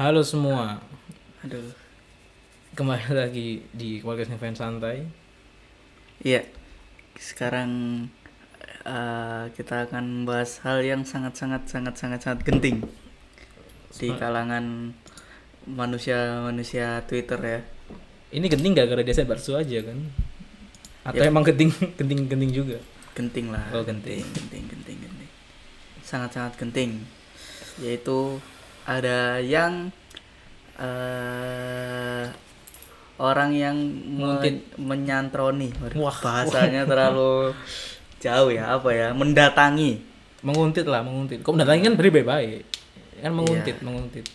Halo semua, Aduh. kembali lagi di podcast Fans Santai. Iya. Sekarang eh, kita akan membahas hal yang sangat sangat sangat sangat sangat genting di kalangan manusia-manusia Twitter ya. Ini genting gak gara dia Barsu aja kan? Atau Ya. emang genting genting genting juga? Genting lah. Oh, genting. genting, genting, genting. Sangat-sangat genting. Yaitu ada yang eh orang yang men- menyantroni. Wah. bahasanya terlalu jauh ya, apa ya? Mendatangi Menguntit lah, menguntit. Kok mendatangi kan beri baik. Kan menguntit, Iya. menguntit.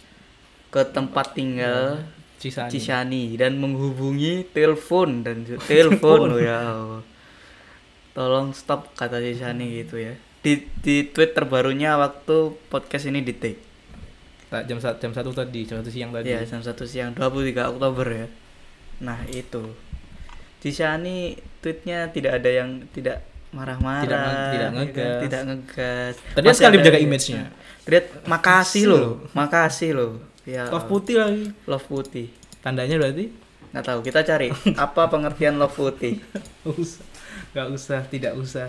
ke tempat tinggal Cisani. Cisani dan menghubungi telepon dan telepon ya. Tolong stop kata Cisani gitu ya. Di di tweet terbarunya waktu podcast ini di take. Tak jam satu jam satu tadi, jam satu siang tadi. Ya, jam 1 siang 23 Oktober ya. Nah, itu. Cisani tweetnya tidak ada yang tidak marah-marah, Tidak tidak ya kan? ngegas. tidak ngegas. Terlihat Masih sekali menjaga image-nya. Terlihat makasih loh, makasih loh. Ya, Love putih lagi. love putih. Tandanya berarti? Nggak tahu, kita cari apa pengertian love putih. Nggak usah, nggak usah, tidak usah.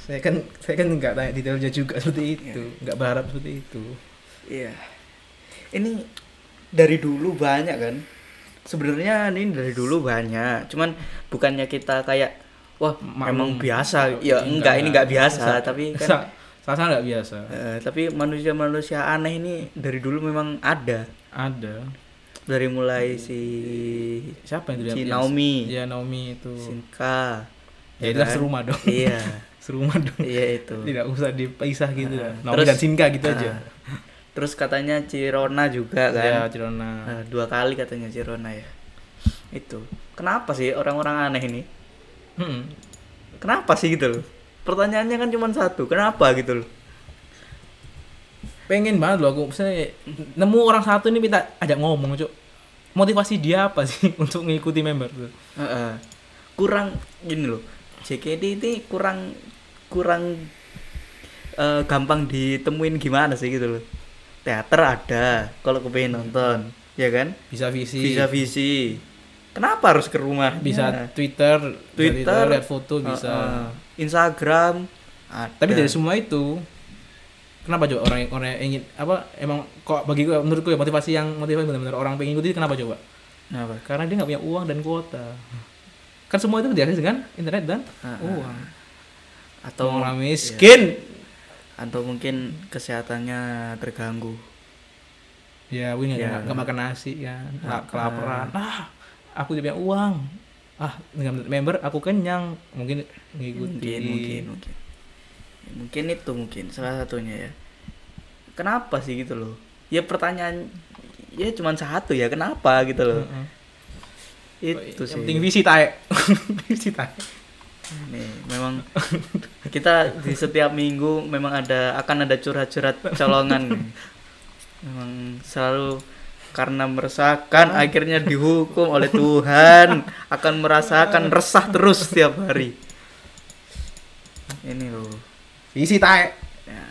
Saya kan saya kan nggak tanya detailnya juga seperti itu, nggak berharap seperti itu. Iya. Ini dari dulu banyak kan? Sebenarnya ini dari dulu banyak. Cuman bukannya kita kayak wah Maklum. memang biasa. Ya Enggak, enggak, ini enggak biasa, Sa- tapi kan sa- Sasa nggak biasa. eh, tapi manusia-manusia aneh ini dari dulu memang ada. Ada. Dari mulai si Siapa yang si yang- Naomi, Ya Naomi itu. Sinka. Ya, itu kan? serumah dong. Iya. serumah dong. iya itu. Tidak usah dipisah gitu lah. Naomi terus- dan Sinka gitu Ah, aja. Terus katanya Cirona juga kan. Ya Cirona. Nah, dua kali katanya Cirona ya. Itu. Kenapa sih orang-orang aneh ini? Hmm. Kenapa sih gitu loh? Pertanyaannya kan cuma satu. Kenapa gitu loh? Pengen banget loh aku misalnya nemu orang satu ini minta ajak ngomong, Cuk. Motivasi dia apa sih untuk mengikuti member tuh? Heeh. Kurang gini loh. JKT ini kurang kurang eh, gampang ditemuin gimana sih gitu loh. Teater ada kalau kepengen nonton, ya kan? Bisa visi. Bisa visi. Kenapa harus ke rumah? bisa Twitter, bisa Twitter, lihat foto bisa. Heeh. Instagram. Ada. Tapi dari semua itu kenapa coba orang orang yang ingin apa emang kok bagi gue menurutku ya motivasi yang motivasi benar-benar orang pengen ikuti kenapa coba? Kenapa? Karena dia nggak punya uang dan kuota. Kan semua itu diakses dengan internet dan Heeh. uang. Atau orang iya. Atau mungkin kesehatannya terganggu. Ya, nggak Ya. nggak makan nasi kan, nggak kelaparan. Ah, aku punya uang. Ah, dengan member aku kenyang. Mungkin ngikuti. mungkin mungkin mungkin Ya, mungkin itu mungkin salah satunya ya kenapa sih gitu loh ya pertanyaan ya cuma satu ya kenapa gitu loh Heeh. itu Yang sih penting visi tae. visi tae. Nih memang kita di setiap minggu memang ada akan ada curhat-curhat colongan nih. memang selalu karena meresahkan akhirnya dihukum oleh Tuhan akan merasakan resah terus setiap hari. Ini loh. Visi tae. Ya.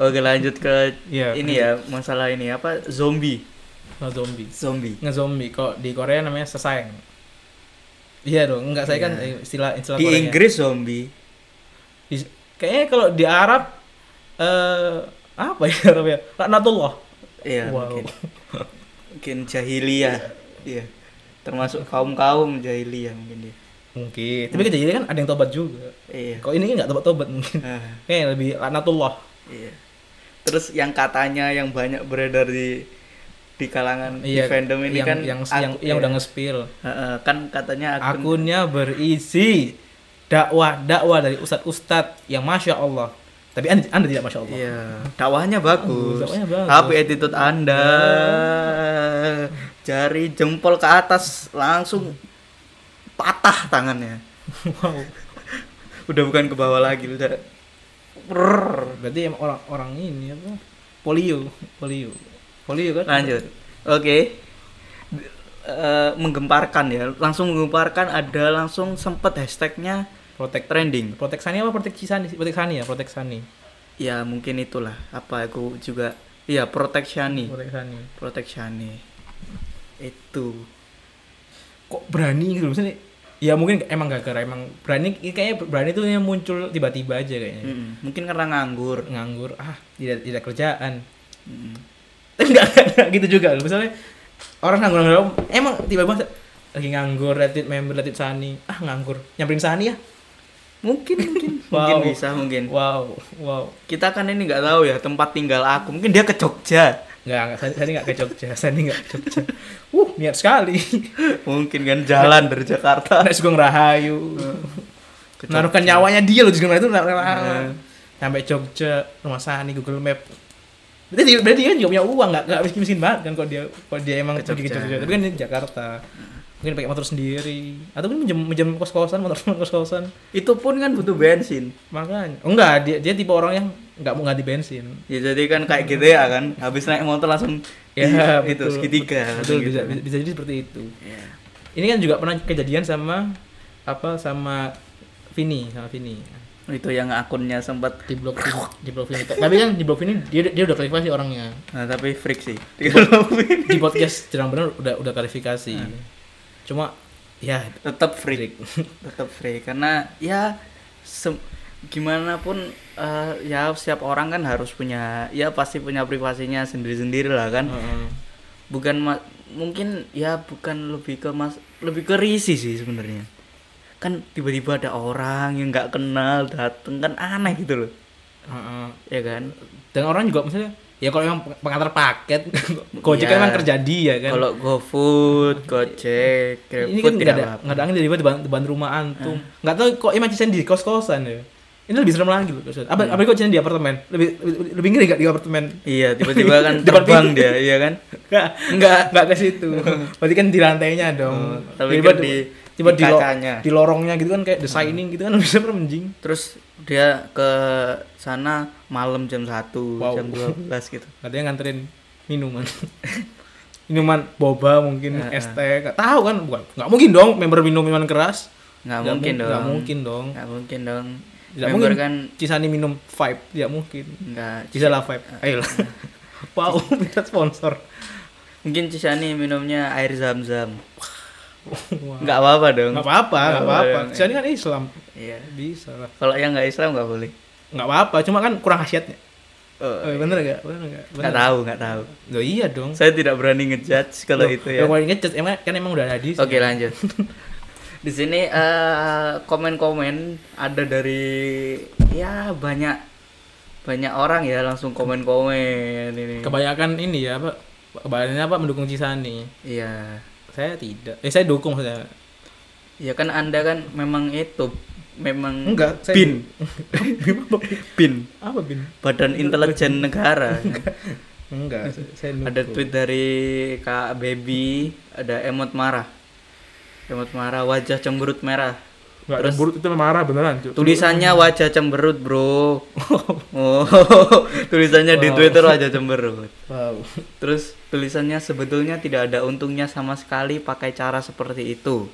Oke lanjut ke Iya, ini ya masalah ini apa? Zombie. Nah, zombie. zombie. Ngezombie kok di Korea namanya sesayang iya dong enggak saya kan Iya. istilah istilah di Koreanya. Inggris zombie. Di- kayaknya kalau di Arab eh apa ya Arab ya? Laknatullah. Iya Wow. mungkin. Mungkin jahiliyah. Iya. Termasuk kaum kaum jahiliyah mungkin dia. Mungkin. Tapi kan jadi kan ada yang tobat juga. Iya. Kok ini nggak tobat tobat mungkin? Ah, kayak lebih laknatullah. Iya. Terus yang katanya yang banyak beredar di di kalangan di iya fandom ini yang kan yang ak- yang, yang udah nge-spill kan katanya akun akunnya berisi dakwah dakwah dari ustadz ustadz yang masya Allah tapi anda, anda tidak masya Allah Iya, dakwahnya bagus. dakwahnya bagus. Tapi attitude Anda jari jempol ke atas langsung patah tangannya. wow Udah bukan ke bawah lagi, udah Brrr. berarti emang orang orang ini apa polio polio polio kan Lanjut. Oke. Eh, menggemparkan ya, langsung menggemparkan ada langsung sempet hashtagnya protek trending. protek sani apa protek cisani protek sani ya protek sani Ya mungkin itulah apa aku juga Iya, proteksiani. Proteksiani. Proteksiani. Itu. Kok berani gitu maksudnya? Ya mungkin emang gak gara emang berani kayaknya berani tuh yang muncul tiba-tiba aja kayaknya. Mm-mm. Mungkin karena nganggur. Nganggur, ah tidak tidak kerjaan. Mm. enggak, enggak, enggak gitu juga. Misalnya orang nganggur nganggur emang tiba-tiba lagi nganggur Reddit member Reddit Sani ah nganggur nyamperin Sani ya Mungkin mungkin Wow. mungkin bisa mungkin. wow wow Kita kan ini nggak tahu ya tempat tinggal aku. Mungkin dia ke Jogja. Enggak, enggak, Sani, enggak ke Jogja, Sani enggak ke Jogja. Uh, niat sekali. Mungkin kan jalan dari Jakarta. Nek Sugeng Rahayu. Ke Naruhkan Jogja. nyawanya dia loh di itu Iya. sampai Jogja, rumah Sani Google Map. Berarti dia, berarti dia kan juga punya uang, enggak enggak miskin-miskin banget kan kalau dia kalau dia emang pergi ke Jogja. Tapi kan di Jakarta. Mungkin pakai motor sendiri atau mungkin minjem minjem kos-kosan, motor kos-kosan. Itu pun kan butuh bensin. Makanya. Oh, enggak, dia dia tipe orang yang enggak mau ganti bensin. Ya jadi kan kayak gitu ya kan. Habis naik motor langsung Ya, di- itu betul. segitiga. Betul, gitu bisa, bisa jadi seperti itu. Iya. Ini kan juga pernah kejadian sama apa sama Vini, sama Vini. Itu yang akunnya sempat Di Vini, di blog Vini. Tapi kan di blog Vini dia dia udah klarifikasi orangnya. Nah, tapi freak sih. Di podcast Jerang Bener udah udah klarifikasi. Cuma ya tetap freak. tetap freak karena ya sem- gimana pun eh, ya setiap orang kan harus punya ya pasti punya privasinya sendiri-sendiri lah kan. Heeh. Bukan ma- mungkin ya bukan lebih ke mas lebih ke risih sih sebenarnya. Kan tiba-tiba ada orang yang nggak kenal dateng kan aneh gitu loh. Heeh. Ya kan? Dan orang juga misalnya ya kalau yang pengantar paket Gojek Iya. emang terjadi ya kan. Kalau GoFood, Gojek, ini GrabFood kan nggak ada nggak ada angin tiba-tiba depan, depan rumah antum. Nggak tahu kok imajin di kos-kosan ya. Ini lebih serem lagi loh kosan. Apa apa kok di apartemen? Lebih lebih, lebih ngeri nggak di apartemen? Iya, tiba-tiba kan terbang dia, iya kan? Enggak, enggak ke situ. Berarti kan di lantainya dong. Oh, tapi Tiba- kan di- tiba di di, lo- kacanya. di lorongnya gitu kan kayak the shining gitu kan bisa anjing. Terus dia ke sana malam jam 1, Wow. jam 12 gitu. Katanya nganterin minuman. minuman boba mungkin Heeh. es teh. Nggak tahu kan bukan. Enggak mungkin dong member minum minuman keras. Nggak Nggak mungkin mu- dong. nggak mungkin dong. Nggak mungkin dong. Tidak Member mungkin kan Cisani minum vibe, tidak mungkin. nggak Cisala vibe. Ayo wow, minta sponsor. mungkin Cisani minumnya air zam-zam. Wah. Nggak apa-apa dong. Nggak apa-apa, nggak apa-apa. Cisani kan Islam. Iya. Bisa lah. Kalau yang nggak Islam nggak boleh. Nggak apa-apa, cuma kan kurang khasiatnya. Oh, Oh, bener gak? Bener gak? nggak tahu, nggak tahu. Loh iya dong. Saya tidak berani ngejudge kalau Loh, itu ya. Kalau ngechat emang kan emang udah ada di Oke lanjut. Di sini eh, komen-komen ada dari ya banyak banyak orang ya langsung komen-komen ini. Kebanyakan ini ya apa? Kebanyakan apa mendukung Cisani. Iya. Saya tidak. Eh saya dukung saya. Ya kan Anda kan memang itu memang Enggak, saya bin Bin apa bin? Badan Intelijen Negara. Enggak, saya, saya dukung. ada tweet dari Kak Baby, ada emot marah. Emot marah wajah cemberut merah. Enggak, terus- cemberut itu marah beneran. Tulisannya wajah cemberut, Bro. Oh, tulisannya di Wow. Twitter wajah cemberut. Wow. Terus tulisannya sebetulnya tidak ada untungnya sama sekali pakai cara seperti itu.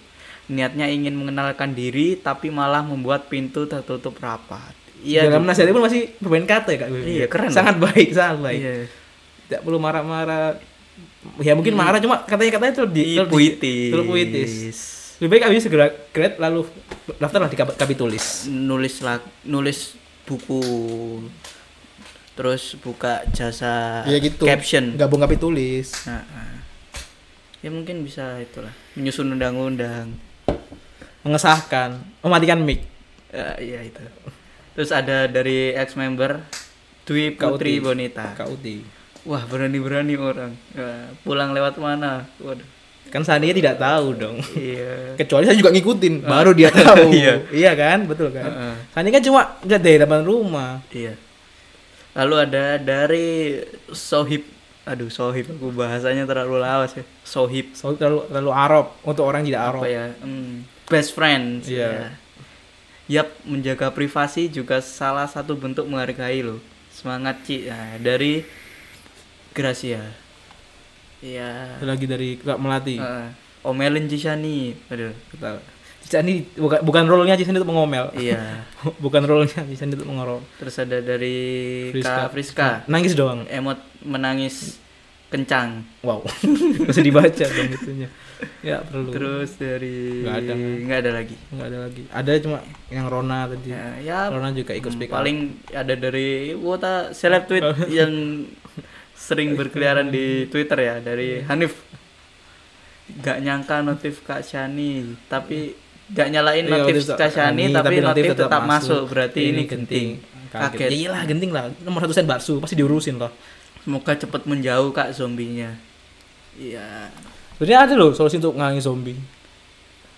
Niatnya ingin mengenalkan diri tapi malah membuat pintu tertutup rapat. Iya. Dalam Du. nasihatnya pun masih bermain kata ya Kak. Iya, keren Sangat baik, sangat baik. Iya. Tidak perlu marah-marah. Ya mungkin marah cuma katanya-katanya itu di puitis. terlalu puitis. Lebih baik abis segera grade lalu daftarlah di kab- kapitulis. Nulis lag, nulis buku terus buka jasa Iya gitu. caption. Gabung kapitulis. Nah, nah. ya mungkin bisa itulah menyusun undang-undang. Mengesahkan, mematikan mic. Ya, iya itu. Terus ada dari ex member Dwi Putri. Bonita. KUT. Wah berani-berani orang. Ya, pulang lewat mana? Waduh. Kan Sania tidak tahu dong. Iya. Kecuali saya juga ngikutin, baru dia tahu. Iya. iya kan, betul kan. Heeh. Sani kan cuma lihat dari depan rumah. Iya. Lalu ada dari Sohib. Aduh Sohib aku bahasanya terlalu lawas ya. Sohib. Soalnya terlalu terlalu Arab untuk orang tidak Arab. Apa ya? Hmm, best friends. Iya. ya. Yap, menjaga privasi juga salah satu bentuk menghargai loh. Semangat Ci. Nah, dari Gracia. Iya. Itu lagi dari Kak Melati. Heeh. omelin Cisani. Aduh. Kita Cisani bukan bukan role-nya Cisani untuk mengomel. Iya. bukan role-nya Cisani untuk mengorol. Terus ada dari Friska. Kak Friska. Nangis doang. Emot menangis kencang. Wow. Bisa dibaca dong itunya. Ya perlu. Terus dari Nggak ada. nggak ada lagi. nggak ada lagi. Ada cuma yang Rona tadi. Ya, ya Rona juga ikut speak up. paling ada dari wota seleb tweet yang sering berkeliaran di Twitter ya dari Hanif gak nyangka notif Kak Shani tapi gak nyalain Iya, notif Kak Shani tapi, tapi notif notif tetap, tetap masuk. masuk. berarti ini genting Kaget. Kaget. Ya iyalah genting lah. Nomor satu sen bakso pasti diurusin loh. semoga cepet menjauh Kak zombinya iya Sebenarnya ada loh solusi untuk ngangi zombie.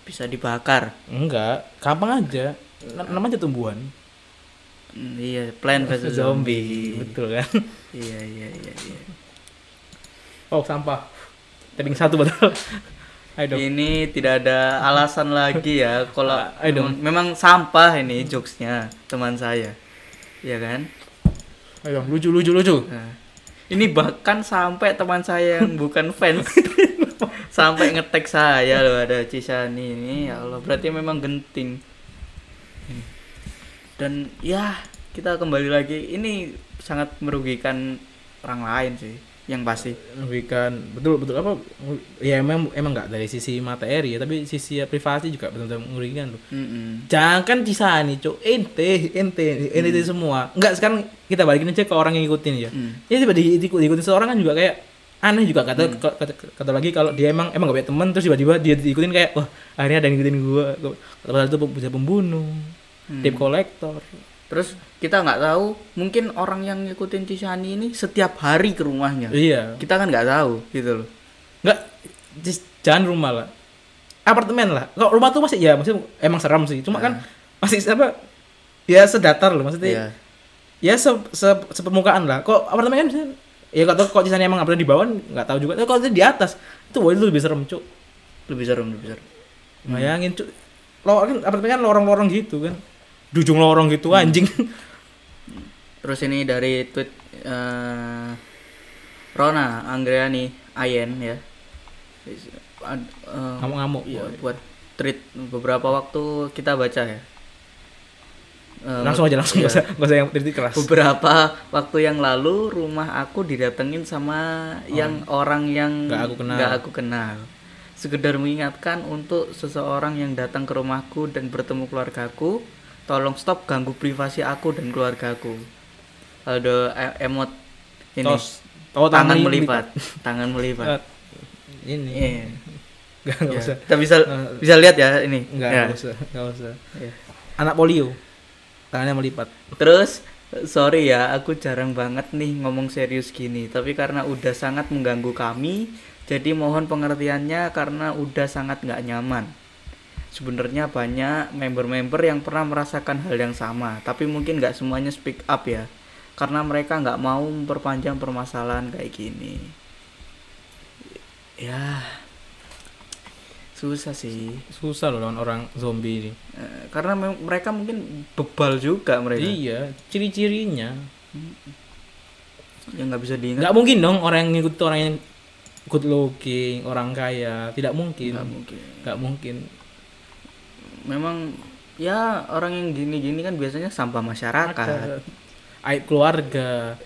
bisa dibakar Enggak, gampang aja. Namanya tumbuhan. Hmm, iya Plan versus zombie Betul kan? iya iya iya, iya. Oh, sampah. Tapping satu betul. Ini tidak ada alasan lagi ya kalau Ah, memang, memang sampah ini jokesnya teman saya. Iya kan? Ayo lucu lucu lucu. Nah, ini bahkan sampai teman saya yang bukan fans sampai ngetek saya loh ada Cisani ini ya Allah berarti memang genting. Dan ya kita kembali lagi ini sangat merugikan orang lain sih yang pasti. Merugikan betul betul apa? Ya emang emang nggak dari sisi materi ya, tapi sisi privasi juga betul-betul merugikan loh. Mm-mm. Jangan kan Cisani, cuk. Ente, ente, ente semua. Enggak sekarang kita balikin aja ke orang yang ngikutin ya. Mm. Ya tiba di, di, diikutin seorang kan juga kayak aneh juga kata kata, kata lagi kalau dia emang emang gak punya teman terus tiba-tiba dia diikutin kayak wah akhirnya ada yang ngikutin gua padahal itu bisa pembunuh Hmm. tip kolektor Terus kita nggak tahu, mungkin orang yang ngikutin Cisani ini setiap hari ke rumahnya. iya. Kita kan nggak tahu gitu loh. nggak jangan rumah lah. Apartemen lah. Kalau rumah tuh masih ya maksudnya emang seram sih. Cuma kan masih apa ya sedatar loh maksudnya. Iya. ya se, se, sepermukaan lah. Kok apartemen kan ya kalau kok Cisani emang apartemen di bawah nggak tahu juga. Tapi kalau di atas itu wah itu lebih serem cuk. Lebih serem, lebih serem. bayangin cuk. Lo kan apartemen kan lorong-lorong gitu kan di ujung lorong gitu anjing Terus ini dari tweet eh, Rona Anggreni Ayen ya. Eh, ngamuk-ngamuk iya, buat tweet beberapa waktu kita baca ya. Eh, langsung aja langsung iya. nggak usah yang keras beberapa waktu yang lalu rumah aku didatengin sama yang orang yang Nggak aku kenal. nggak aku kenal. Sekedar mengingatkan untuk seseorang yang datang ke rumahku dan bertemu keluargaku, tolong stop ganggu privasi aku dan keluargaku. Ada e- emot ini tos oh, tangan ini melipat, tangan melipat. Eh, ini Iya. nggak nggak Ya, usah Kita bisa Eh, bisa lihat ya ini. nggak Ya. usah nggak usah Iya. anak polio tangannya melipat Terus sorry ya, aku jarang banget nih ngomong serius gini. Tapi karena udah sangat mengganggu kami, jadi mohon pengertiannya karena udah sangat nggak nyaman. Sebenarnya banyak member-member yang pernah merasakan hal yang sama, tapi mungkin nggak semuanya speak up ya, karena mereka nggak mau memperpanjang permasalahan kayak gini. Ya, susah sih, susah loh lawan orang zombie ini. Eh, karena mereka mungkin bebal juga mereka. iya ciri-cirinya. Yang nggak bisa diingat. Nggak mungkin dong orang yang ngikut orang yang good looking orang kaya. Tidak mungkin. Nggak mungkin. Nggak mungkin memang ya orang yang gini-gini kan biasanya sampah masyarakat. Aib keluarga.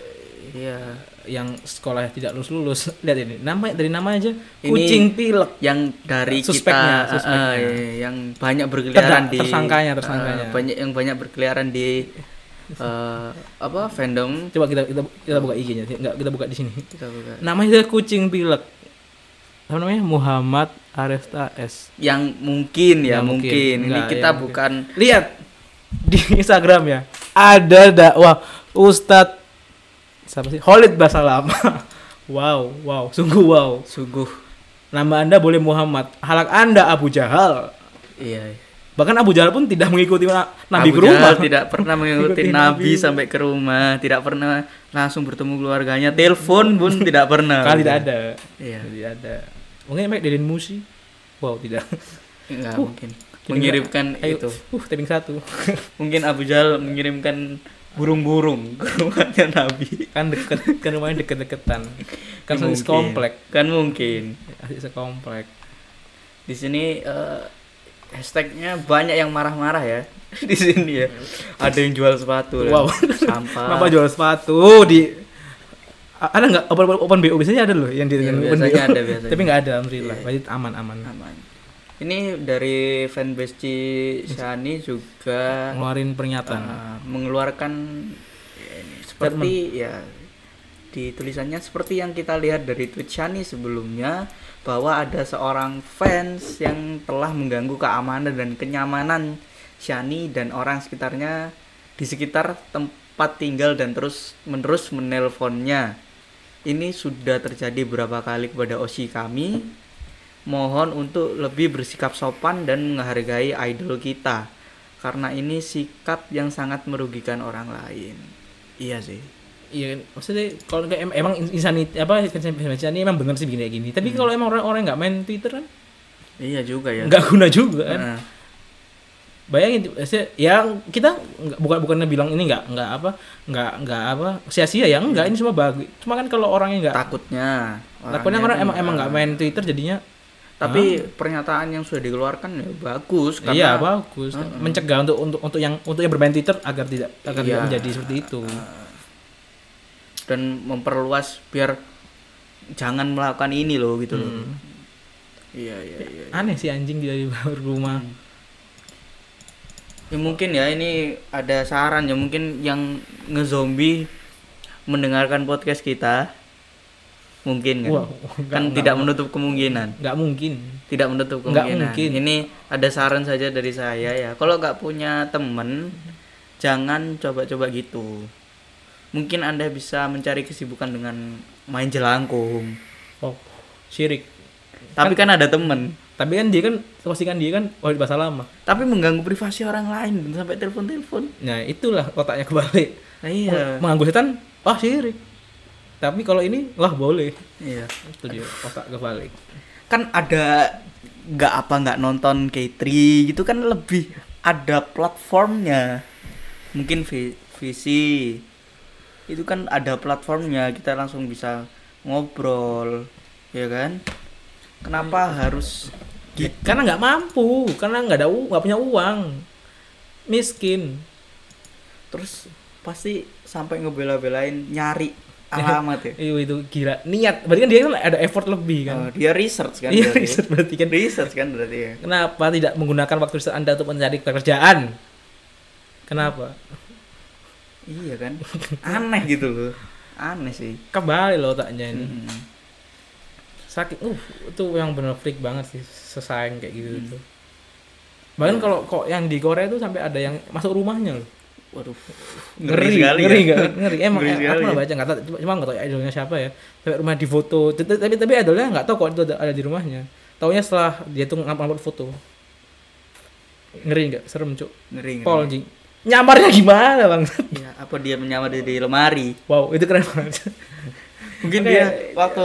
Iya. Yang sekolah tidak lulus lulus lihat ini nama dari nama aja Ini- kucing pilek. yang dari Suspeknya, kita suspeknya. eh, eh, yang banyak berkeliaran Terda- di tersangkanya, tersangkanya. eh, banyak yang banyak berkeliaran di eh, apa fandom. Coba kita kita kita buka IG-nya nggak kita buka di sini. Kita buka. namanya kucing pilek. Apa namanya? Muhammad Aresta S. Yang mungkin ya Nggak mungkin, mungkin. ini kita ya, mungkin. bukan lihat. Di Instagram ya. Ada dakwah Ustadz siapa sih? Khalid Basalam wow wow. Sungguh wow. Sungguh. Nama anda boleh Muhammad. Halak anda Abu Jahal. Iya. Bahkan Abu Jahal pun tidak mengikuti na- Nabi Abu ke rumah. Jahal tidak pernah mengikuti Ikuti Nabi Nabi. sampai ke rumah, tidak pernah langsung bertemu keluarganya, telepon pun tidak pernah. kali tidak ada. Iya, tidak ada mungkin baik Deden Musi wow tidak enggak Uh, mungkin. Mengirimkan nggak- ayo, itu. uh taping satu Mungkin Abu Jahal mengirimkan burung-burung ke rumahnya Nabi. kan deket kan rumahnya deket-deketan kan Mungkin. sekomplek Kan mungkin. asli sekomplek Di sini eh, hashtagnya banyak yang marah-marah ya. Di sini ya. Ada yang jual sepatu. Wow. Sampah. Kenapa jual sepatu di ada nggak open open BO biasanya ada loh yang di Iya, open biasanya BO. ada, biasanya. tapi nggak ada alhamdulillah Iya. berarti aman aman aman ini dari fanbase Ci Shani juga ngeluarin peringatan uh, mengeluarkan ya, ini, seperti ya di tulisannya seperti yang kita lihat dari tweet Shani sebelumnya bahwa ada seorang fans yang telah mengganggu keamanan dan kenyamanan Shani dan orang sekitarnya di sekitar tempat tinggal dan terus menerus menelponnya. Ini sudah terjadi beberapa kali kepada Oshi kami. Mohon untuk lebih bersikap sopan dan menghargai idol kita. Karena ini sikap yang sangat merugikan orang lain. Iya sih. Iya, maksudnya kalau kayak em- emang insan it- apa ini emang bener sih begini kayak gini. Tapi Hmm. kalau emang orang-orang nggak main Twitter kan Iya juga ya. nggak guna juga kan. Nah, Bayangin maksudnya, ya kita nggak bukan bukannya bilang ini nggak nggak apa nggak nggak apa sia-sia ya enggak ini semua bagus. Cuma kan kalau orangnya nggak takutnya. takutnya orangnya orang tuh emang emang nggak main Twitter jadinya Tapi pernyataan yang sudah dikeluarkan ya bagus karena iya bagus Heeh. mencegah untuk untuk untuk yang untuk yang bermain Twitter agar tidak agar Iya. tidak menjadi seperti itu. dan memperluas biar jangan melakukan ini loh gitu loh. Hmm. Iya iya iya. Aneh sih anjing di luar rumah. Ya mungkin ya ini ada saran ya mungkin yang ngezombie mendengarkan podcast kita mungkin kan. Wah, kan nggak- tidak menutup kemungkinan. nggak mungkin. Tidak menutup Nggak kemungkinan. mungkin. Ini ada saran saja dari saya ya. Kalau nggak punya temen jangan coba-coba gitu. Mungkin Anda bisa mencari kesibukan dengan main jelangkung. Oh, syirik. Tapi kan ada temen. Tapi kan dia kan postingan dia kan oh bahasa lama. Tapi mengganggu privasi orang lain dan sampai telepon-telepon. Nah, itulah otaknya kebalik. Nah, iya. Mengganggu setan, wah syirik. Tapi kalau ini, wah boleh. Iya. Itu dia otak kebalik. Kan ada nggak apa nggak nonton K3 gitu kan lebih ada platformnya. Mungkin V- VC itu kan ada platformnya kita langsung bisa ngobrol, ya kan? Kenapa harus Ya, karena nggak mampu, karena nggak ada nggak punya uang. Miskin. terus pasti sampai ngebela-belain nyari alamat ya? Iya itu gila. Niat. Berarti kan dia kan ada effort lebih kan. Oh, dia research kan Iya, berarti. riset berarti kan. research kan berarti ya Kenapa tidak menggunakan waktu riset Anda untuk mencari pekerjaan? Kenapa? iya kan aneh gitu loh aneh sih Kebalik loh otaknya ini. Hmm. Sakit. Uh, itu yang bener freak banget sih sesayang kayak gitu Hmm. tuh. Bahkan kalau kok yang di Korea tuh sampai ada yang masuk rumahnya loh. waduh ngeri sekali ngeri ya. ngeri emang Ngeri eh, aku nggak ya. baca nggak tahu cuma- nggak tahu idolnya siapa ya sampai rumah di foto tapi tapi, idolnya nggak tahu kok itu ada, ada di rumahnya taunya setelah dia tuh ngupload foto ngeri nggak serem cuk ngeri ngeri. Paul jing nyamarnya gimana bang ya, apa dia menyamar di, di lemari wow itu keren banget mungkin dia waktu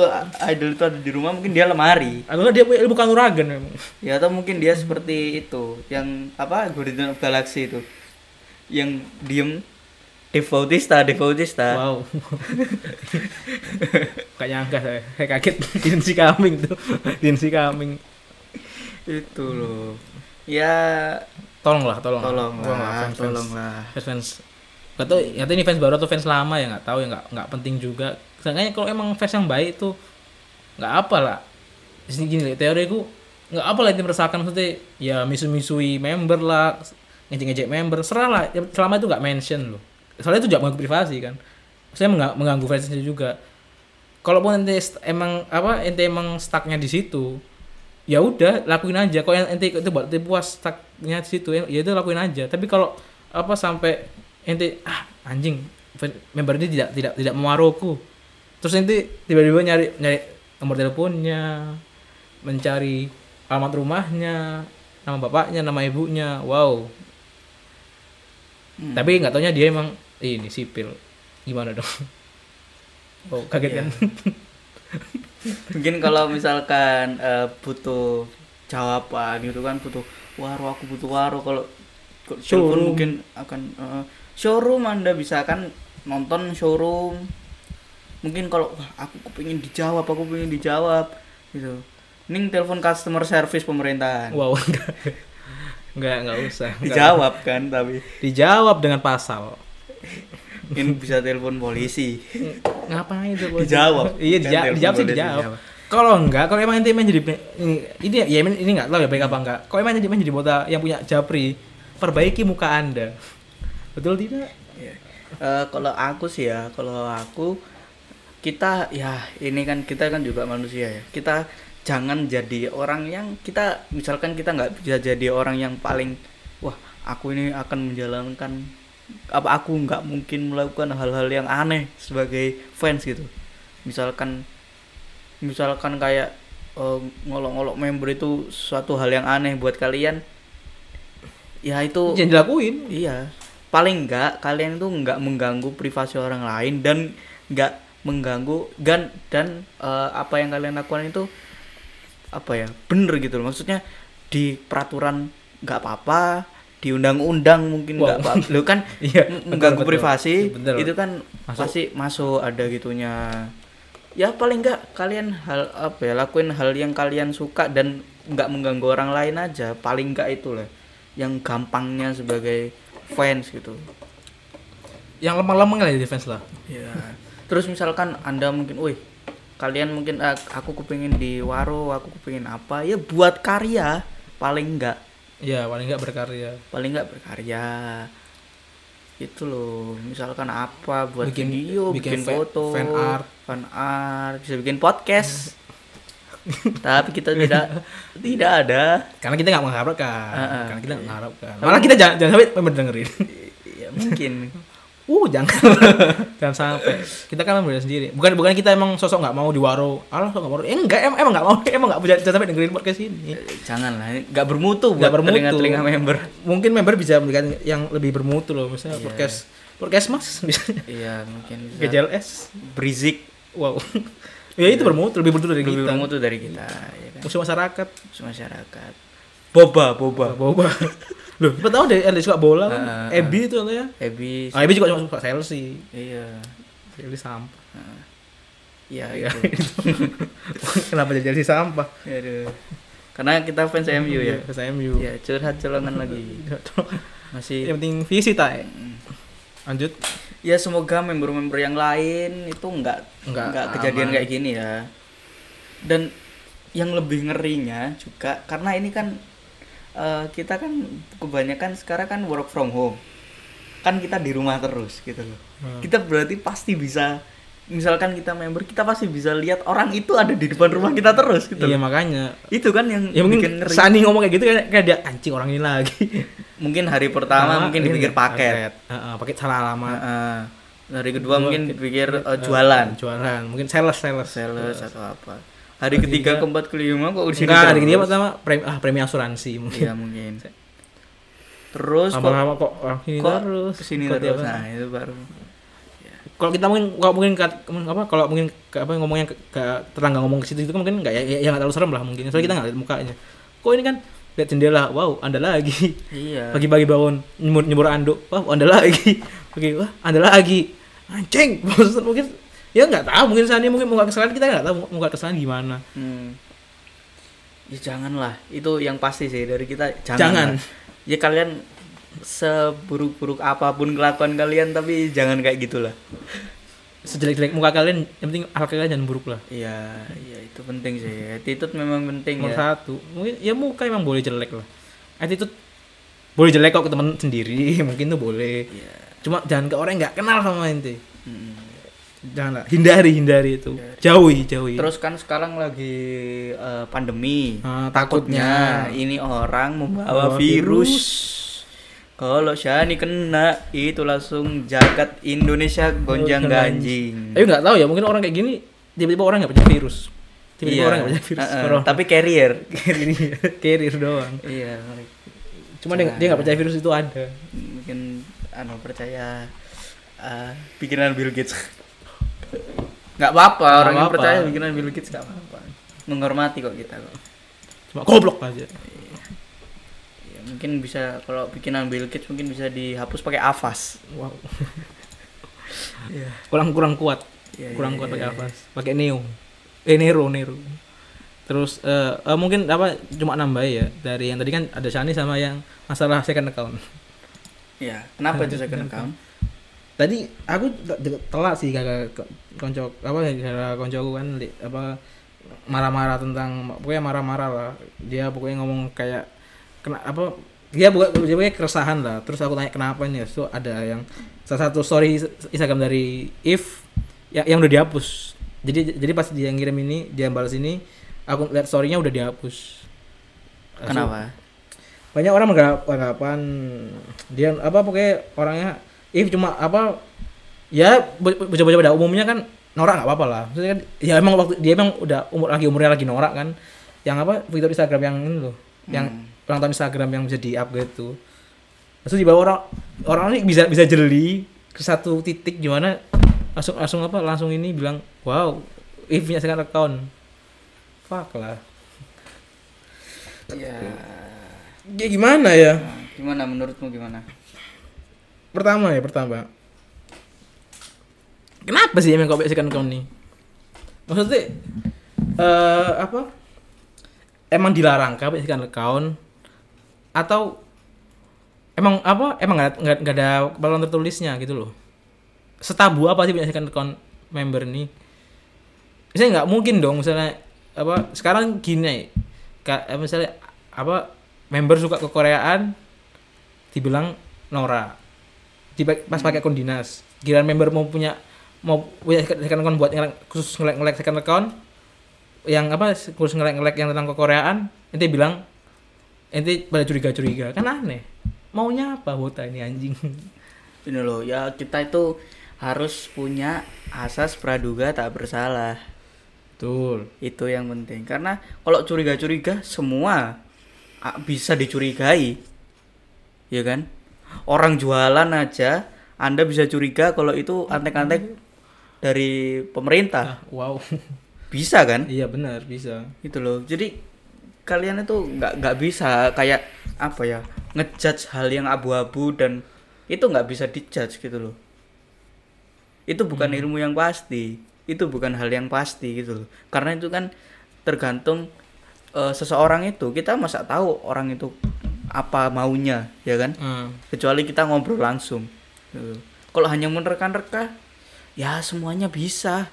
idol itu ada di rumah mungkin dia lemari. Atau dia punya ilmu kanuragan memang ya atau mungkin dia seperti itu yang apa Guardian of Galaxy itu. Yang diem. Devoutista Devoutista wow. Gak nyangka saya. Saya kaget. Dinsi Kaming tuh. Dinsi Kaming itu loh. Ya tolonglah tolong tolonglah fans fans tolonglah. Fans fans gak tau ya ini fans baru atau fans lama ya nggak tahu ya nggak nggak penting juga Seenggaknya kalau emang fans yang baik tuh nggak apa lah. Di sini gini teoriku nggak apa lah itu meresahkan maksudnya ya misu-misui member lah ngejek-ngejek member serah lah. Ya, selama itu nggak mention loh. Soalnya itu juga mengganggu privasi kan. Saya mengganggu, fansnya juga. Kalaupun ente emang apa ente emang stucknya di situ ya udah lakuin aja. Kalau ente itu buat ente puas stucknya di situ ya ya itu lakuin aja. Tapi kalau apa sampai ente ah anjing member ini tidak tidak tidak mewaruku terus ente tiba-tiba nyari nyari nomor teleponnya mencari alamat rumahnya nama bapaknya nama ibunya wow Hmm. tapi nggak taunya dia emang ini sipil gimana dong oh kaget Iya. kan mungkin kalau misalkan eh, butuh jawaban gitu kan butuh waro aku butuh waro kalau Showroom. mungkin akan eh, showroom anda bisa kan nonton showroom mungkin kalau wah aku pengen dijawab aku pengen dijawab gitu. Ning telepon customer service pemerintahan. Wow enggak. Enggak enggak usah. Enggak. dijawab kan tapi. Dijawab dengan pasal. Ini bisa telepon polisi. Ngapain itu Dijawab. iya Kan dijawab telepon dijawab sih dijawab. dijawab. kalau enggak kalau emang ente main jadi ini ini ya ini, enggak tahu ya baik apa enggak. Kalau emang ente main jadi bota yang punya japri perbaiki muka anda. Betul tidak? Iya. Eh, kalau aku sih ya, kalau aku kita ya ini kan kita kan juga manusia ya. Kita jangan jadi orang yang kita misalkan kita nggak bisa jadi orang yang paling wah aku ini akan menjalankan apa aku nggak mungkin melakukan hal-hal yang aneh sebagai fans gitu. Misalkan misalkan kayak eh, ngolok-ngolok member itu suatu hal yang aneh buat kalian. Ya itu jangan dilakuin Iya, paling enggak kalian itu enggak mengganggu privasi orang lain dan enggak mengganggu dan dan eh, apa yang kalian lakukan itu apa ya bener gitu loh. Maksudnya di peraturan enggak apa-apa, di undang-undang mungkin enggak Wow. apa-apa. Lo kan Iya, mengganggu betul. privasi Betul. itu kan Masuk. pasti masuk ada gitunya. Ya paling enggak kalian hal apa ya lakuin hal yang kalian suka dan enggak mengganggu orang lain aja. Paling enggak itu lah yang gampangnya sebagai fans gitu. yang lemah-lemah lah di defense lah Ya. Terus misalkan Anda mungkin, wih, kalian mungkin "Ah, aku kepingin di waro, aku kepingin apa? Ya buat karya paling enggak, Iya, paling enggak berkarya. paling enggak berkarya. Itu loh, misalkan apa buat Bikin- video, bikin bikin, foto, fan art. fan art, bisa bikin podcast. Tapi kita tidak tidak ada. Karena kita nggak mengharapkan. Heeh. Karena kita nggak mengharapkan. Malah kita jangan, jangan sampai member dengerin. Ya mungkin. Uh, jangan. jangan sampai. Kita kan member sendiri. Bukan bukan kita emang sosok nggak mau di waro. Alah, sosok nggak mau. Eh, enggak, em, emang nggak mau. Emang nggak jangan sampai dengerin podcast ini. Janganlah, nggak bermutu Nggak bermutu. telinga-telinga member. Mungkin member bisa memberikan yang lebih bermutu loh. Misalnya Iya. podcast podcast Mas. Iya, mungkin bisa. GJLS. Berisik Wow. ya itu bermutu, lebih bermutu dari lebih kita. bermutu dari kita, ya kan? Musuh masyarakat. masyarakat. Boba, boba. Boba. Loh, siapa tahu deh ada suka bola kan. Heeh, Ebi itu ya. Ebi. Ah, Ebi juga cuma suka Chelsea. Iya. Chelsea sampah. Iya, Ya, itu. Kenapa jadi Chelsea sampah? Aduh. Karena kita fans MU ya. Ke MU. Ya, curhat colongan lagi. Masih Yang penting visi tak. Lanjut. ya semoga member-member yang lain itu enggak Nggak enggak, kejadian kayak gini ya. Dan yang lebih ngerinya juga karena ini kan eh, kita kan kebanyakan sekarang kan work from home. Kan kita di rumah terus gitu loh. Hmm. Kita berarti pasti bisa misalkan kita member kita pasti bisa lihat orang itu ada di depan rumah kita terus gitu. Iya loh. makanya. Itu kan yang Ya mungkin ngeri. Sani ngomong kayak gitu kayak, kayak dia anjing orang ini lagi. Mungkin hari pertama mungkin ini dipikir paket. Heeh, paket salah alamat. Heeh. hari kedua mungkin ki- dipikir eh, Eh, jualan. Jualan. Mungkin sales sales. sales atau apa Hari ketiga ketiga- keempat kelima kok udah Enggak, hari ketiga pertama premi ah premi asuransi mungkin. iya mungkin. Terus kok Lama-lama kok ah, kok terus. ke sini Kok terus? nah itu baru. Kalau kita mungkin kalau mungkin apa kalau mungkin ke, apa ngomongnya ke, ke tetangga ngomong ke situ itu kan mungkin nggak ya, ya ya nggak terlalu serem lah mungkin. Soalnya kita nggak lihat mukanya. Kok ini kan lihat jendela wow anda lagi. Iya. Pagi-pagi bangun nyemur nyemur anduk wah anda lagi. Oke wah anda lagi. Anjing bosan mungkin ya nggak tahu mungkin Sani mungkin muka kesalahan kita nggak tahu muka kesalahan gimana. Hmm. ya janganlah. Itu yang pasti sih dari kita jangan, Jangan. ya kalian seburuk-buruk apa pun kelakuan kalian tapi jangan kayak gitulah. Sejelek-jelek muka kalian yang penting akal kalian jangan buruk lah. Iya iya itu penting sih. Attitude memang penting nomor ya. satu mungkin ya muka emang boleh jelek lah. Attitude boleh jelek kok ke teman sendiri mungkin tuh boleh. Iya. Cuma jangan ke orang nggak kenal sama ente. Mm. Janganlah hindari hindari itu jauhi jauhi Terus kan sekarang lagi eh, pandemi. Ah, takutnya takutnya. ini orang membawa virus. Kalau Shani kena itu langsung jagat Indonesia gonjang ganjing. tapi nggak tahu ya mungkin orang kayak gini tiba-tiba orang nggak punya virus tiba-tiba Iya. orang nggak punya virus eh, corona. tapi carrier. carrier doang iya. cuma dia, dia nggak percaya virus itu ada Mungkin anu percaya eh, bikinan Bill Gates. Nggak apa-apa orang yang percaya bikinan Bill Gates nggak apa-apa. Menghormati kok kita kok. cuma goblok aja Ya, mungkin bisa kalau bikinan Bill Gates mungkin bisa dihapus pakai Avast. wow Iya. kurang kurang kuat Iya, kurang iya, kuat iya, pakai iya. apa pakai neo eh nero nero terus eh eh, mungkin apa cuma nambah ya dari yang tadi kan ada Shani sama yang masalah second account Iya, kenapa itu second account? Tadi aku te- te- telat sih kagak konco apa gara koncoku kan li- apa marah-marah tentang pokoknya marah-marah lah. Dia pokoknya ngomong kayak kena apa dia buka dia pokoknya keresahan lah. Terus aku tanya kenapa nih so ada yang salah satu story Instagram dari If yang, yang udah dihapus. Jadi jadi pas dia ngirim ini dia balas ini aku lihat storynya udah dihapus. Kenapa? banyak orang menganggap- anggapan dia apa pokoknya orangnya if cuma apa ya bo- bocah-bocah pada umumnya kan norak nggak apa-apa lah. Maksudnya kan ya emang waktu dia emang udah umur lagi umurnya lagi norak kan. Yang apa fitur Instagram yang ini loh. Yang Hmm. ulang tahun Instagram yang bisa di upgrade tuh. Terus di bawah orang orang ini bisa bisa jeli ke satu titik gimana langsung langsung apa langsung ini bilang wow if punya second account. Fuck lah. Ya. ya gimana ya? Nah, Gimana menurutmu gimana? Pertama ya pertama. Kenapa sih emang kau second account nih? Maksudnya eh apa? Emang dilarang kau second account atau emang apa? Emang nggak nggak ada peraturan tertulisnya gitu loh. Setabu apa sih second account member nih? Misalnya nggak mungkin dong misalnya apa sekarang gini Kak, eh, misalnya apa member suka ke Koreaan dibilang Nora pas pakai akun dinas giliran member mau punya mau punya second account buat ngelek, khusus ngelek ngelek second account yang apa khusus ngelek ngelek yang tentang kekoreaan ente bilang ente pada curiga curiga kan aneh maunya apa wota ini anjing Ini loh, ya kita itu harus punya asas praduga tak bersalah. betul Itu yang penting. Karena kalau curiga-curiga semua bisa dicurigai. Ya kan? Orang jualan aja Anda bisa curiga kalau itu antek-antek dari pemerintah. ah, wow Bisa kan? iya benar bisa Itu loh. Jadi kalian itu nggak nggak bisa kayak apa ya ngejudge hal yang abu-abu dan itu nggak bisa dijudge gitu loh. Itu bukan Hmm. ilmu yang pasti. Itu bukan hal yang pasti gitu loh. Karena itu kan tergantung eh, seseorang itu kita masa tahu orang itu apa maunya ya kan? Hmm. kecuali kita ngobrol langsung. Gitu. kalau hanya menerka-nerka ya semuanya bisa.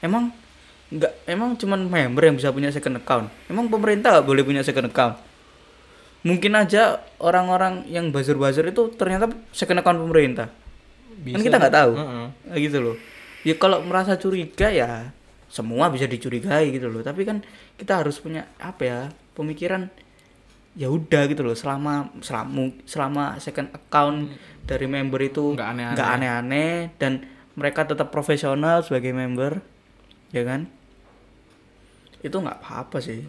Emang nggak emang cuman member yang bisa punya second account? Emang pemerintah nggak boleh punya second account? Mungkin aja orang-orang yang buzzer-buzzer itu ternyata second account pemerintah. Kan kita nggak tahu. Heeh. Nah, gitu loh. Ya kalau merasa curiga ya semua bisa dicurigai gitu loh. Tapi kan kita harus punya apa ya pemikiran ya udah gitu loh. Selama selama selama second account dari member itu Nggak aneh-aneh. nggak aneh-aneh dan mereka tetap profesional sebagai member ya kan? Itu nggak apa-apa sih.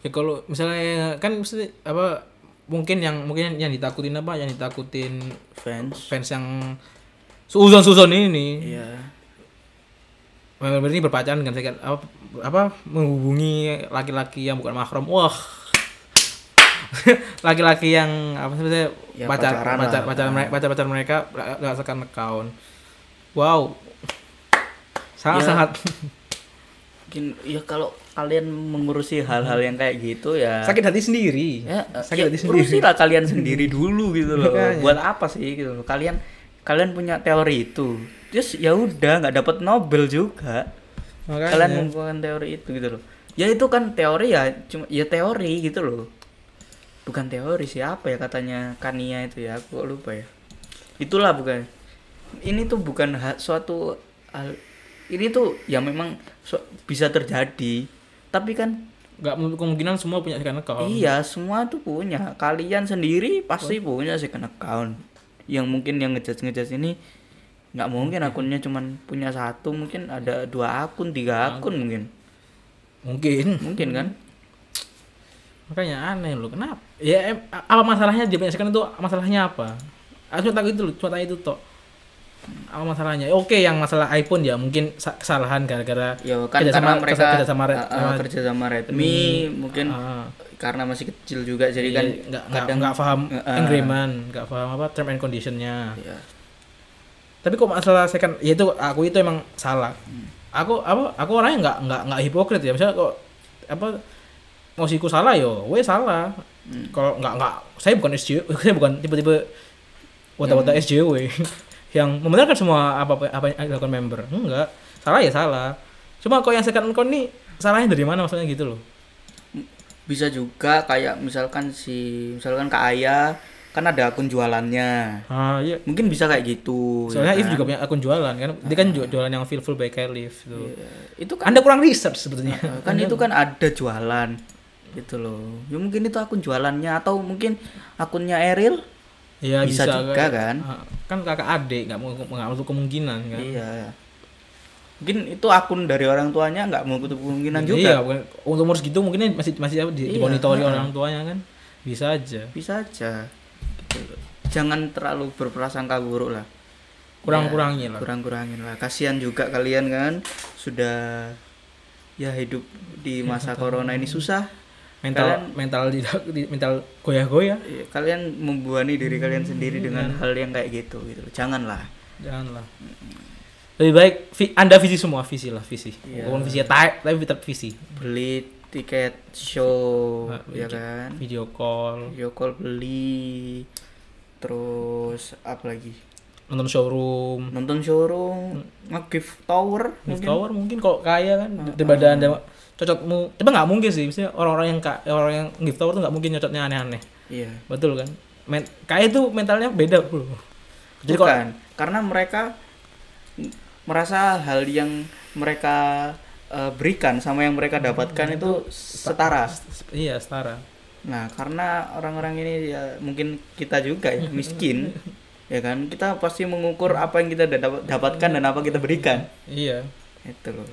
Ya kalau misalnya kan mesti apa mungkin yang mungkin yang ditakutin apa? Yang ditakutin fans. Fans yang suzon suzon ini. Iya. Member ini berpacaran dengan second apa, apa menghubungi laki-laki yang bukan mahram. Wah laki-laki yang apa sih Ya, pacar pacaran pacar mereka pacar pacar mereka nggak second account wow. Sangat Ya. sangat. Mungkin ya kalau kalian mengurusi hal-hal yang kayak gitu ya. Sakit hati sendiri. Ya, sakit ya, hati sendiri. urusilah kalian sendiri dulu gitu loh. Buat apa sih gitu loh. Kalian kalian punya teori itu. Terus ya udah nggak dapat Nobel juga. Makanya. kalian menggunakan teori itu gitu loh. Ya itu kan teori ya cuma ya teori gitu loh bukan teori siapa ya katanya Kania itu ya aku lupa ya itulah bukan ini tuh bukan suatu hal ini tuh ya memang su- bisa terjadi tapi kan nggak kemungkinan semua punya second account Iya, semua tuh punya. Kalian sendiri pasti punya second account. Yang mungkin yang ngejudge ngejudge ini nggak mungkin akunnya cuman punya satu, mungkin ada dua akun, tiga akun mungkin. mungkin Mungkin kan? Makanya aneh loh kenapa? Ya em, apa masalahnya dia punya second itu masalahnya apa? Aku cuma tahu itu loh cuma tanya itu toh apa masalahnya? Oke yang masalah iPhone ya mungkin sa- kesalahan gara-gara Ya kan Kerjasama- karena mereka kerja- kerjasama Red- uh, uh, kerja sama Redmi mungkin ah, karena masih kecil juga jadi kan iya, nggak nggak kadang nggak paham Uh, uh. agreement nggak paham apa term and conditionnya. Ya, tapi kok masalah second ya itu aku itu emang salah. Hmm. aku apa aku orangnya nggak nggak nggak hipokrit ya misalnya kok apa mausiku salah yo we salah. Hmm. kalau nggak nggak saya bukan SJW saya bukan tipe-tipe wata-wata SJW yang membenarkan semua apa apa yang dilakukan member. Enggak salah ya salah. Cuma kok yang second account nih salahnya dari mana maksudnya gitu loh. Bisa juga kayak misalkan si misalkan Kak Aya kan ada akun jualannya. Ah iya. Mungkin bisa kayak gitu soalnya ya If kan? juga punya akun jualan kan? Dia kan ju- jualan yang feel full by Calif tuh Iya. itu kan anda kurang research sebetulnya. Kan itu kan ada jualan gitu loh. Ya mungkin itu akun jualannya atau mungkin akunnya Eril Iya Bisa bisa, juga kan? Ah, kan kakak adik nggak mau mau kemungkinan kan? Iya. Mungkin itu akun dari orang tuanya nggak mau kutup kemungkinan juga. iya untuk umur segitu mungkin masih masih apa, di, Iya, dimonitori ha. orang tuanya kan? Bisa aja. Bisa aja. Gitu loh. jangan terlalu berprasangka buruk lah. Kurang-kurangi lah. kurang-kurangin lah. Kasihan juga kalian kan sudah ya hidup di masa corona ini susah mental Kalian- mental tidak di- mental goyah-goyah. Iya, kalian membuani diri kalian sendiri dengan hal yang kayak gitu gitu. Janganlah. Janganlah. Lebih baik vi- anda visi semua visi lah visi. Iya. walaupun visinya tai tapi tetap visi. Beli tiket show Nah, ya video- kan? video call. Video call beli terus apa lagi? Nonton showroom. Nonton showroom nge-gift tower Gift mungkin. tower mungkin kalau kaya kan? Daripada ah. anda cocokmu. Tapi nggak mungkin sih misalnya orang-orang yang ka- orang yang gift tower tuh nggak mungkin cocoknya aneh-aneh. Iya. Betul kan? Men kaya itu mentalnya beda bro. Jadi kalau bukan. Karena mereka merasa hal yang mereka eh, berikan sama yang mereka dapatkan itu setara. Iya setara. Nah karena orang-orang ini ya mungkin kita juga ya miskin ya kan? Kita pasti mengukur apa yang kita dap- dapatkan dan apa kita berikan. Iya. Itu loh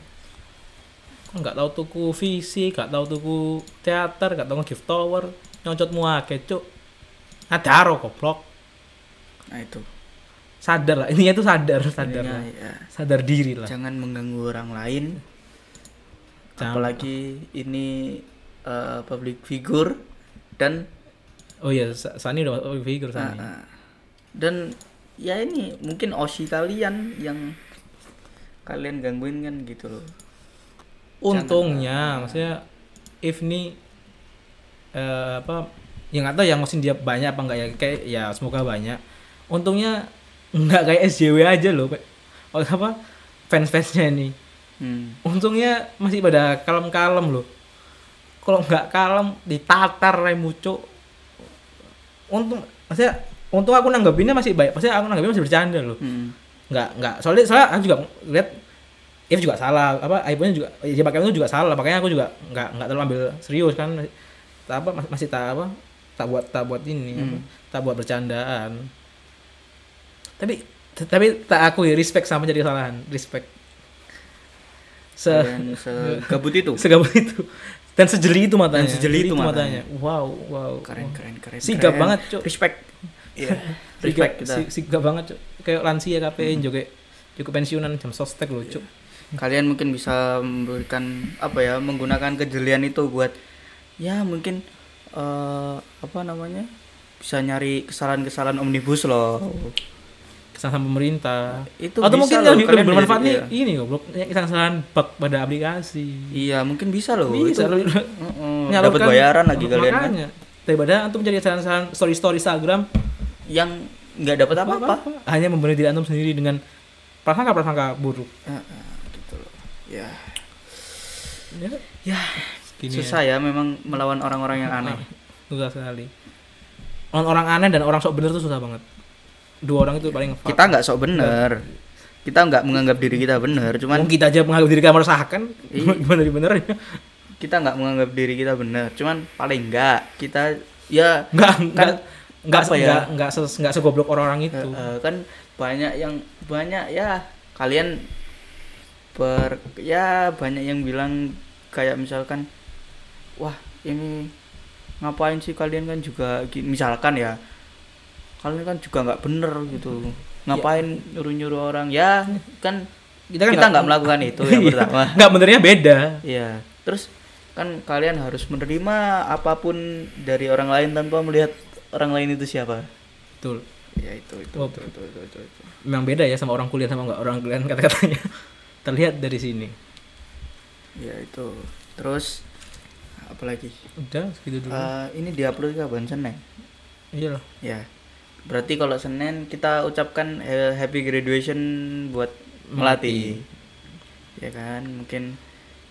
nggak tahu tuku visi nggak tahu tuku teater nggak tahu gift tower. Nyocotmu akeh cuk. Ngadaro goblok. Nah itu. Sadar lah intinya itu sadar sadar Intinya, lah. ya, sadar diri lah. Jangan mengganggu orang lain. Jangan. apalagi ini eh, public figure dan oh iya Sa- Sani udah masuk figure Sani. Ah, ah. dan ya ini mungkin osi kalian yang kalian gangguin kan gitu loh untungnya maksudnya if nih eh, apa yang nggak tahu ya maksudnya dia banyak apa enggak ya kayak ya semoga banyak. Untungnya nggak kayak SJW aja loh oh apa fans fansnya ini. Hmm. untungnya masih pada kalem-kalem loh. Kalau nggak kalem ditatar remuco untung maksudnya untung aku nanggepinnya masih baik. Maksudnya aku nanggepinnya masih bercanda loh. Hmm. nggak nggak soalnya soalnya aku juga lihat If juga salah apa iPhone juga dia pakai itu juga salah makanya aku juga nggak nggak terlalu ambil serius kan tak apa mas- masih tak apa tak buat tak buat ini apa, Hmm. tak buat bercandaan. Tapi tapi tak aku respect sama jadi kesalahan respect. Se kalian segabut itu? Segabut itu. Dan sejeli itu matanya. Dan sejeli itu matanya. wow wow. Keren keren keren sigap keren. banget cuk. Respect. Sigap respect kita. si- sigap banget cuk. Kayak lansia KPN juga juga pensiunan jam sostek loh cuk kalian mungkin bisa memberikan apa ya menggunakan kejelian itu buat ya mungkin eh apa namanya bisa nyari kesalahan-kesalahan omnibus loh. Kesalahan pemerintah. Itu atau bisa mungkin loh, yang lebih kalian bermanfaat nih iya. ini goblok. Yang kesalahan bug pada aplikasi. Iya mungkin bisa loh. Bisa itu lebih- Mm-mm, menyalurkan- dapat bayaran lagi kalian kan? makanya. Daripada antum mencari kesalahan story story Instagram yang nggak dapat apa-apa. Hanya membunuh diri antum sendiri dengan prasangka prasangka buruk. Gitu loh ya. Ya, ya gini susah ya. memang melawan orang-orang yang aneh. Susah sekali. Orang orang aneh dan orang sok bener tuh susah banget. Dua orang itu paling kita nggak sok bener. Kita nggak menganggap diri kita bener cuman Wong kita aja menganggap diri kita meresahkan Iya. gimana di benernya kita nggak menganggap diri kita bener cuman paling nggak kita ya nggak Kan, nggak apa ya? nggak nggak nggak segoblok orang-orang itu. Eh, eh, kan banyak yang banyak ya kalian ber ya banyak yang bilang kayak misalkan wah ini ngapain sih kalian kan juga misalkan ya kalian kan juga nggak bener gitu ngapain nyuruh nyuruh orang ya kan kita kita nggak melakukan itu yang Iya. pertama nggak benernya beda Iya. Terus kan kalian harus menerima apa pun dari orang lain tanpa melihat orang lain itu siapa. betul Ya itu itu Oh. itu, itu, itu, itu, itu. memang beda ya sama orang kuliah sama nggak orang kuliah kata-katanya terlihat dari sini Ya itu. Terus apalagi? udah segitu dulu Eh, ini diupload kapan Senin? iya loh Ya. berarti kalau Senin kita ucapkan eh, happy graduation buat melati. Ya kan? Mungkin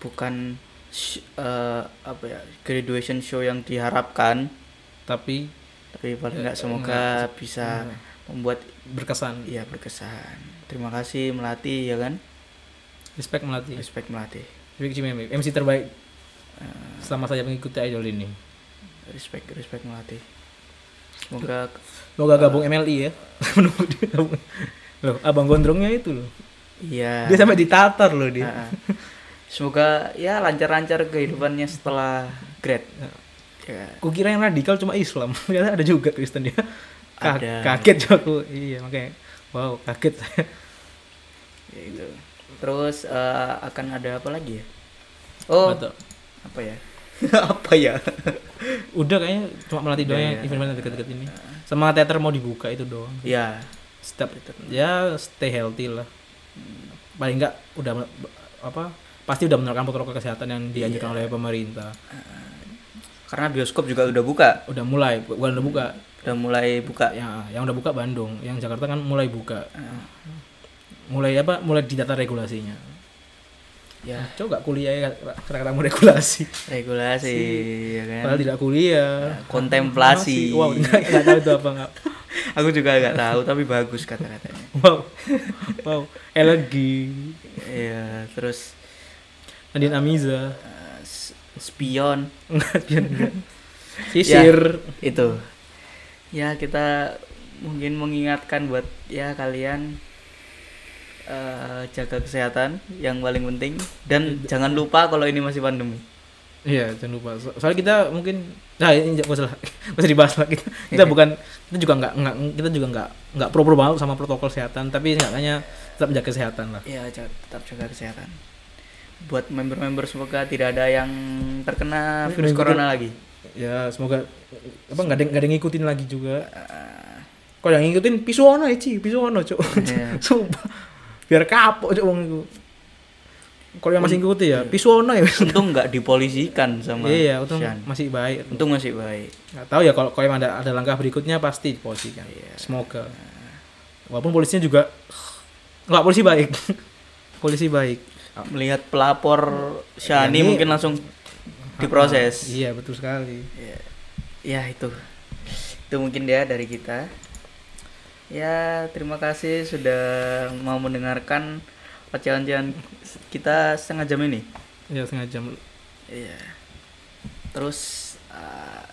bukan eh, apa ya? graduation show yang diharapkan, tapi tapi paling nggak semoga bisa membuat berkesan iya berkesan. Terima kasih melati ya kan? Respect melati Respect melati. respect Cimeme MC terbaik selama saya mengikuti idol ini Respect respect melati. Semoga semoga gabung MLI ya menunggu dia gabung loh abang gondrongnya itu loh iya. dia sampai ditatar loh dia ah. Semoga ya lancar-lancar kehidupannya setelah grad. Ya. Kukira yang radikal cuma Islam ternyata ada juga Kristen dia Ka- Ada. kaget juga aku iya makanya wow kaget saya ya itu. Terus eh, akan ada apa lagi ya? Oh, Betul. apa ya? apa ya? udah kayaknya cuma melatih doang yang ya. event-event deket-deket ini. Sama teater mau dibuka itu doang ya, step ya stay healthy lah. Paling enggak udah apa pasti udah menerapkan protokol kesehatan yang dianjurkan oleh pemerintah. Karena bioskop juga udah buka, udah mulai bu- bukan udah buka. Udah mulai buka. yang yang udah buka Bandung yang Jakarta kan mulai buka mulai apa mulai didata regulasinya. Ya, coba kuliah ya kata kamu regulasi regulasi ya kan. padahal tidak kuliah. Kontemplasi. Masih- wow nggak tahu itu apa nggak. Aku juga nggak tahu tapi bagus kata-katanya. wow. Wow elegi Iya, terus Nadine Amiza. eh, s- spion. Enggak dia enggak sisir. Itu. Ya kita mungkin mengingatkan buat ya kalian eh, jaga kesehatan yang paling penting dan jangan lupa kalau ini masih pandemi Iya, jangan lupa. So- soalnya kita mungkin nah ini nggak usah usah dibahas lah kita. Kita bukan kita juga nggak nggak kita juga nggak nggak pro pro banget sama protokol kesehatan, tapi enggaknya tetap menjaga kesehatan lah. ya ja- tetap jaga kesehatan buat member-member semoga tidak ada yang terkena virus Mengikuti- corona lagi Ya semoga apa nggak ada nggak ada ngikutin lagi juga. Kalau yang ngikutin pisuono Ci, pisuono cok. Iya. Sumpah. Biar kapok cok wong itu. Kalau yang masih ngikutin ya pisuono ya. untung nggak dipolisikan sama Iya, untung masih baik. untung masih baik. Nggak tahu ya kalau kalau ada ada langkah berikutnya pasti dipolisikan. Semoga. Walaupun polisinya juga nggak polisi baik. Polisi baik. Melihat pelapor Shani Ya, ini- mungkin langsung diproses. iya betul sekali. Ya, ya itu. Itu mungkin dia dari kita ya terima kasih sudah mau mendengarkan ocehan-ocehan kita setengah jam ini. Ya setengah jam. Iya. Terus uh,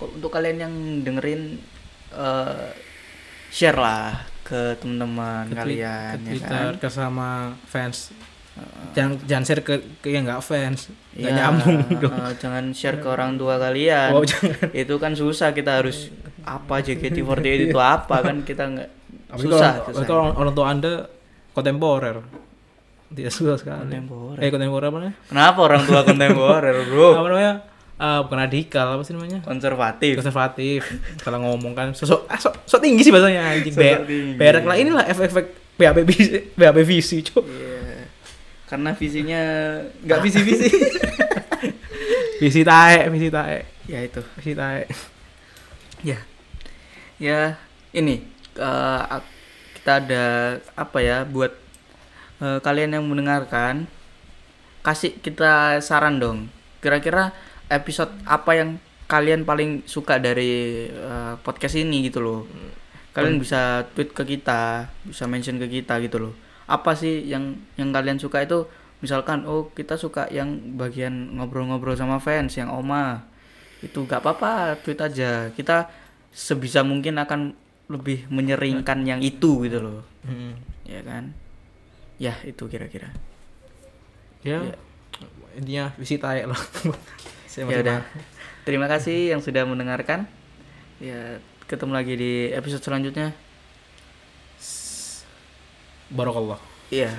untuk kalian yang dengerin uh, share lah ke teman-teman kalian ke ya kan? ke sama fans jangan jangan share ke ke yang nggak fans. Nggak Iya, nyambung dong. uh, jangan share ke orang tua kalian. Jangan. Itu kan susah kita harus apa JKT48 itu apa kan kita nggak susah, kalau, susah. kalau orang, orang tua anda kontemporer. Tidak susah sekali. Kontemporer. eh kontemporer apa namanya? Kenapa orang tua kontemporer bro? Apa namanya? Ah, bukan radikal apa sih namanya? Konservatif. Konservatif. Salah ngomong kan sosok ah, sok, sok tinggi sih bahasanya anjing. Tinggi. berak lah inilah efek-efek BAP visi BAP visi cok. Karena visinya nggak visi visi visi tae visi tae ya itu. Visi tae ya. Ya ini ak- kita ada apa ya buat eh, kalian yang mendengarkan kasih kita saran dong. Kira-kira episode apa yang kalian paling suka dari eh, podcast ini gitu loh. Kalian bisa tweet ke kita bisa mention ke kita gitu loh apa sih yang yang kalian suka itu? Misalkan oh kita suka yang bagian ngobrol-ngobrol sama fans yang oma. Itu gak apa-apa tweet aja. Kita sebisa mungkin akan lebih menyeringkan yang itu gitu loh. Hmm. ya kan? Ya itu kira-kira. Ya. Ya. intinya visi lah. Saya ya udah. Terima kasih yang sudah mendengarkan. Ya ketemu lagi di episode selanjutnya barokallah iya